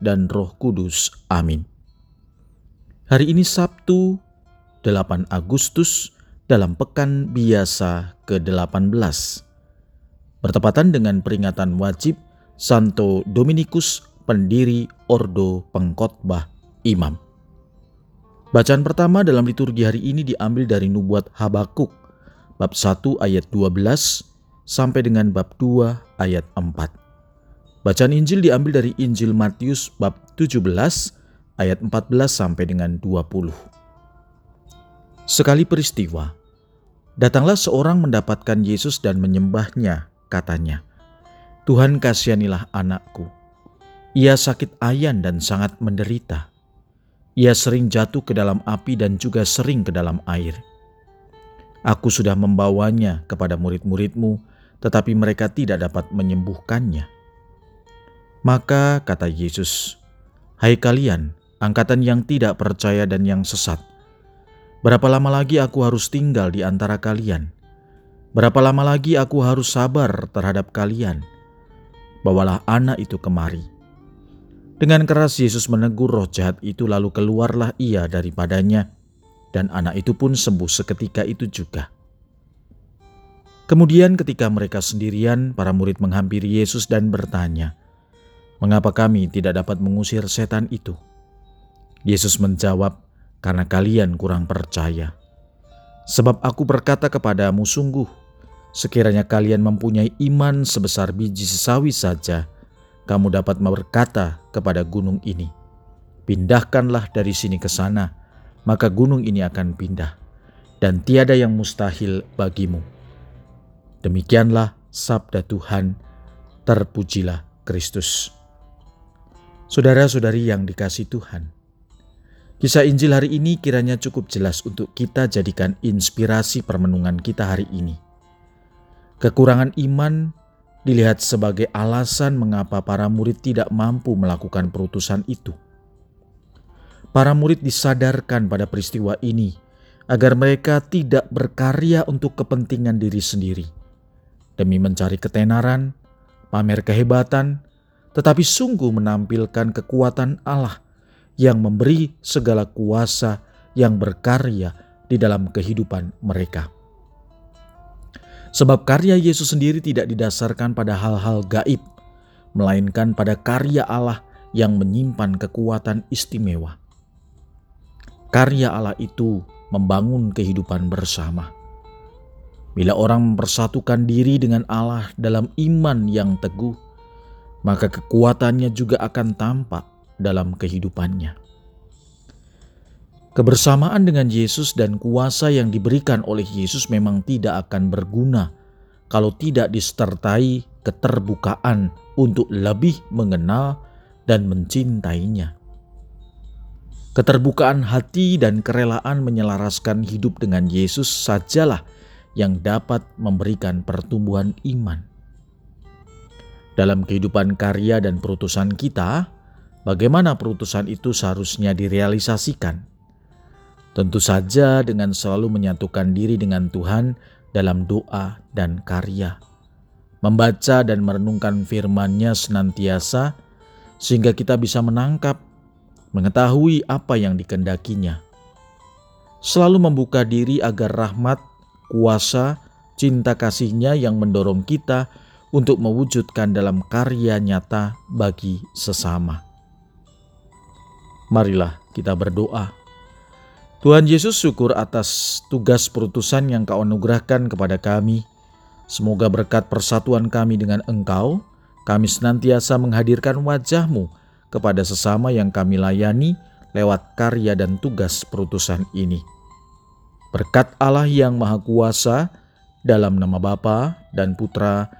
dan Roh Kudus. Amin. Hari ini Sabtu 8 Agustus dalam pekan biasa ke-18. Bertepatan dengan peringatan wajib Santo Dominikus pendiri Ordo Pengkhotbah Imam. Bacaan pertama dalam liturgi hari ini diambil dari Nubuat Habakuk bab 1 ayat 12 sampai dengan bab 2 ayat 4. Bacaan Injil diambil dari Injil Matius bab 17 ayat 14 sampai dengan 20. Sekali peristiwa, datanglah seorang mendapatkan Yesus dan menyembahnya, katanya, Tuhan kasihanilah anakku. Ia sakit ayan dan sangat menderita. Ia sering jatuh ke dalam api dan juga sering ke dalam air. Aku sudah membawanya kepada murid-muridmu, tetapi mereka tidak dapat menyembuhkannya. Maka kata Yesus, Hai kalian, angkatan yang tidak percaya dan yang sesat. Berapa lama lagi aku harus tinggal di antara kalian? Berapa lama lagi aku harus sabar terhadap kalian? Bawalah anak itu kemari. Dengan keras Yesus menegur roh jahat itu lalu keluarlah ia daripadanya dan anak itu pun sembuh seketika itu juga. Kemudian ketika mereka sendirian, para murid menghampiri Yesus dan bertanya, "Mengapa kami tidak dapat mengusir setan itu?" Yesus menjawab, "Karena kalian kurang percaya. Sebab aku berkata kepadamu, sungguh, sekiranya kalian mempunyai iman sebesar biji sesawi saja, kamu dapat berkata kepada gunung ini, Pindahkanlah dari sini ke sana, maka gunung ini akan pindah, dan tiada yang mustahil bagimu." Demikianlah sabda Tuhan, terpujilah Kristus. Saudara-saudari yang dikasih Tuhan, Kisah Injil hari ini kiranya cukup jelas untuk kita jadikan inspirasi permenungan kita hari ini. Kekurangan iman dilihat sebagai alasan mengapa para murid tidak mampu melakukan perutusan itu. Para murid disadarkan pada peristiwa ini agar mereka tidak berkarya untuk kepentingan diri sendiri, demi mencari ketenaran, pamer kehebatan, tetapi sungguh menampilkan kekuatan Allah – yang memberi segala kuasa yang berkarya di dalam kehidupan mereka. Sebab karya Yesus sendiri tidak didasarkan pada hal-hal gaib, melainkan pada karya Allah yang menyimpan kekuatan istimewa. Karya Allah itu membangun kehidupan bersama. Bila orang mempersatukan diri dengan Allah dalam iman yang teguh, maka kekuatannya juga akan tampak dalam kehidupannya. Kebersamaan dengan Yesus dan kuasa yang diberikan oleh Yesus memang tidak akan berguna kalau tidak disertai keterbukaan untuk lebih mengenal dan mencintainya. Keterbukaan hati dan kerelaan menyelaraskan hidup dengan Yesus sajalah yang dapat memberikan pertumbuhan iman. Dalam kehidupan karya dan perutusan kita, Bagaimana perutusan itu seharusnya direalisasikan? Tentu saja dengan selalu menyatukan diri dengan Tuhan dalam doa dan karya. Membaca dan merenungkan firman-Nya senantiasa sehingga kita bisa menangkap, mengetahui apa yang dikendakinya. Selalu membuka diri agar rahmat, kuasa, cinta kasihnya yang mendorong kita untuk mewujudkan dalam karya nyata bagi sesama. Marilah kita berdoa. Tuhan Yesus syukur atas tugas perutusan yang kau anugerahkan kepada kami. Semoga berkat persatuan kami dengan engkau, kami senantiasa menghadirkan wajahmu kepada sesama yang kami layani lewat karya dan tugas perutusan ini. Berkat Allah yang Maha Kuasa, dalam nama Bapa dan Putra